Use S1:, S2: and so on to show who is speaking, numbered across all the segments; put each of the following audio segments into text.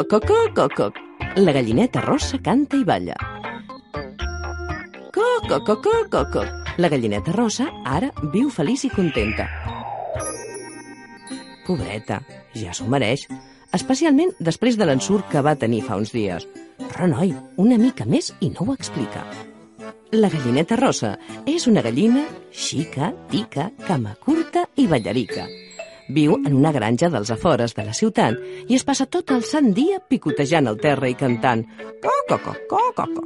S1: Coco, coco, coco. La gallineta rossa canta i balla. Coco, coco, coco. La gallineta rossa ara viu feliç i contenta. Pobreta, ja s'ho mereix, especialment després de l'ensurt que va tenir fa uns dies. Però, noi, una mica més i no ho explica. La gallineta rossa és una gallina xica, tica, cama curta i ballarica. Viu en una granja dels afores de la ciutat i es passa tot el sant dia picotejant el terra i cantant co-co-co, co-co-co.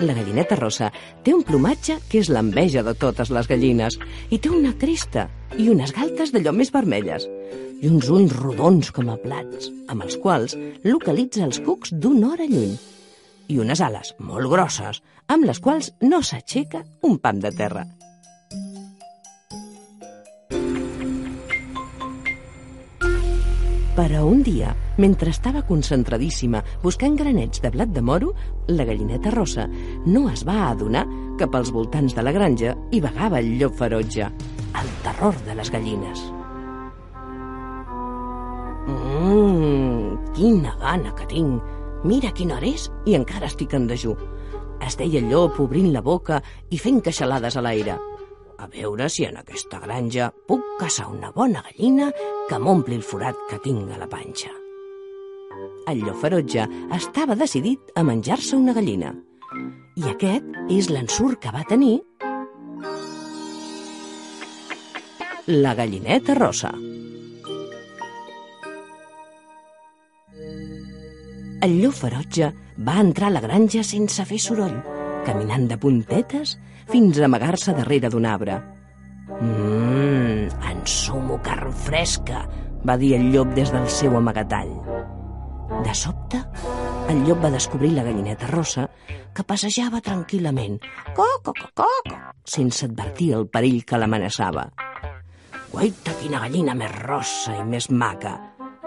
S1: La gallineta rossa té un plomatge que és l'enveja de totes les gallines i té una cresta i unes galtes d'allò més vermelles i uns ulls rodons com a plats, amb els quals localitza els cucs d'una hora lluny i unes ales molt grosses, amb les quals no s'aixeca un pam de terra. Però un dia, mentre estava concentradíssima buscant granets de blat de moro, la gallineta rossa no es va adonar que pels voltants de la granja hi vagava el llop ferotge, el terror de les gallines. Mmm, quina gana que tinc! Mira quina hora és i encara estic en dejú. Es deia el llop obrint la boca i fent queixalades a l'aire. A veure si en aquesta granja puc caçar una bona gallina que m'ompli el forat que tinc a la panxa. El llop ferotge estava decidit a menjar-se una gallina. I aquest és l'ensurt que va tenir la gallineta rossa. El llop ferotge va entrar a la granja sense fer soroll, caminant de puntetes fins a amagar-se darrere d'un arbre. Mmm, ensumo carn fresca, va dir el llop des del seu amagatall. De sobte, el llop va descobrir la gallineta rossa que passejava tranquil·lament, coco, coco, coco, sense advertir el perill que l'amenaçava. Guaita, quina gallina més rossa i més maca!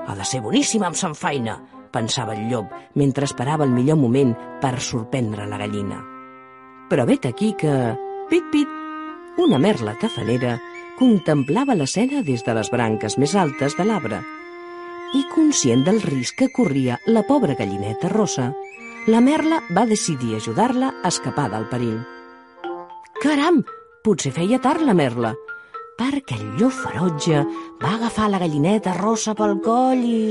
S1: Ha de ser boníssima amb sant feina, pensava el llop mentre esperava el millor moment per sorprendre la gallina. Però vet aquí que, pit, pit, una merla tafanera contemplava l'escena des de les branques més altes de l'arbre i, conscient del risc que corria la pobra gallineta rossa, la merla va decidir ajudar-la a escapar del perill. Caram, potser feia tard la merla, perquè el llop ferotge va agafar la gallineta rossa pel coll i...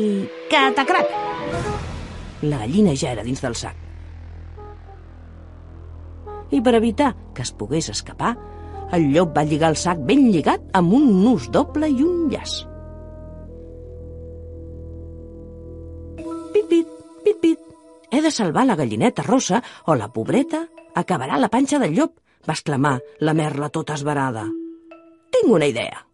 S1: Catacrac! La gallina ja era dins del sac. I per evitar que es pogués escapar, el llop va lligar el sac ben lligat amb un nus doble i un llaç. Pit, pit, pit, pit. He de salvar la gallineta rossa o la pobreta acabarà la panxa del llop, va exclamar la merla tota esverada. Tinc una idea.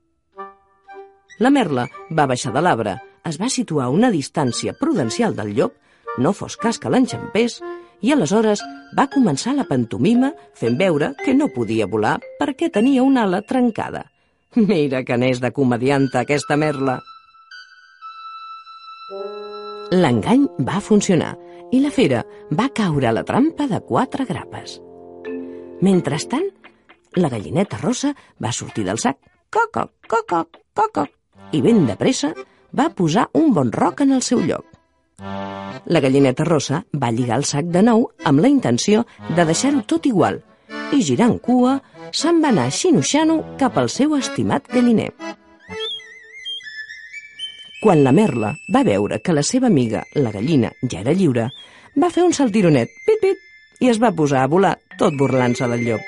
S1: La merla va baixar de l'arbre, es va situar a una distància prudencial del llop, no fos cas que l'enxampés, i aleshores va començar la pantomima fent veure que no podia volar perquè tenia una ala trencada. Mira que n'és de comedianta aquesta merla. L'engany va funcionar i la fera va caure a la trampa de quatre grapes. Mentrestant, la gallineta rossa va sortir del sac, coco, coco, coco, i ben de pressa va posar un bon roc en el seu lloc. La gallineta rossa va lligar el sac de nou amb la intenció de deixar-ho tot igual i girant cua se'n va anar xinoxano cap al seu estimat galliner. Quan la merla va veure que la seva amiga, la gallina, ja era lliure, va fer un saltironet, pit, pit, i es va posar a volar, tot burlant-se del llop.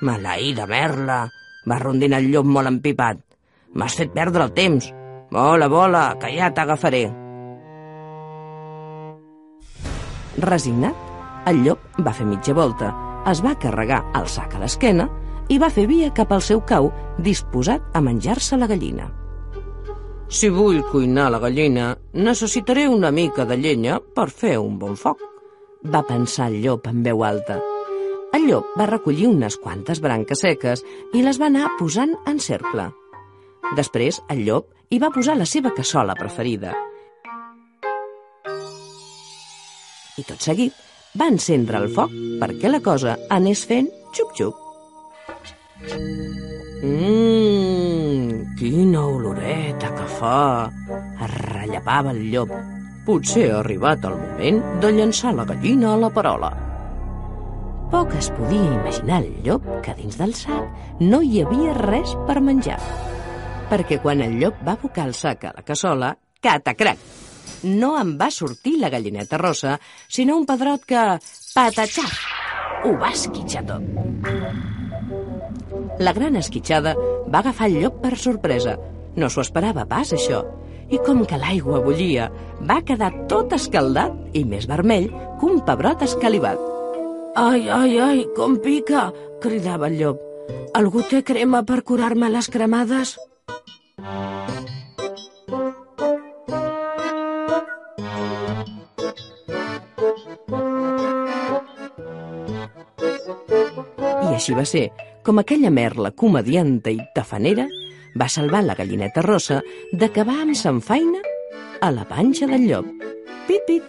S1: Maleïda merla, va rondinar el llop molt empipat. M'has fet perdre el temps. Vola, vola, que ja t'agafaré. Resignat, el llop va fer mitja volta, es va carregar el sac a l'esquena i va fer via cap al seu cau, disposat a menjar-se la gallina. Si vull cuinar la gallina, necessitaré una mica de llenya per fer un bon foc, va pensar el llop en veu alta. El llop va recollir unes quantes branques seques i les va anar posant en cercle. Després, el llop hi va posar la seva cassola preferida. I tot seguit va encendre el foc perquè la cosa anés fent xup-xup. Mmm, quina oloreta que fa! Es rellevava el llop. Potser ha arribat el moment de llançar la gallina a la parola. Poc es podia imaginar el llop que dins del sac no hi havia res per menjar. Perquè quan el llop va abocar el sac a la cassola, catacrac! No en va sortir la gallineta rossa, sinó un pedrot que, patatxaf, ho va esquitxar tot. La gran esquitxada va agafar el llop per sorpresa. No s'ho esperava pas, això. I com que l'aigua bullia, va quedar tot escaldat i més vermell que un pebrot escalivat. Ai, ai, ai, com pica! cridava el llop. Algú té crema per curar-me les cremades? Així va ser, com aquella merla comedianta i tafanera va salvar la gallineta rossa d'acabar amb feina a la panxa del llop. Pit, pit.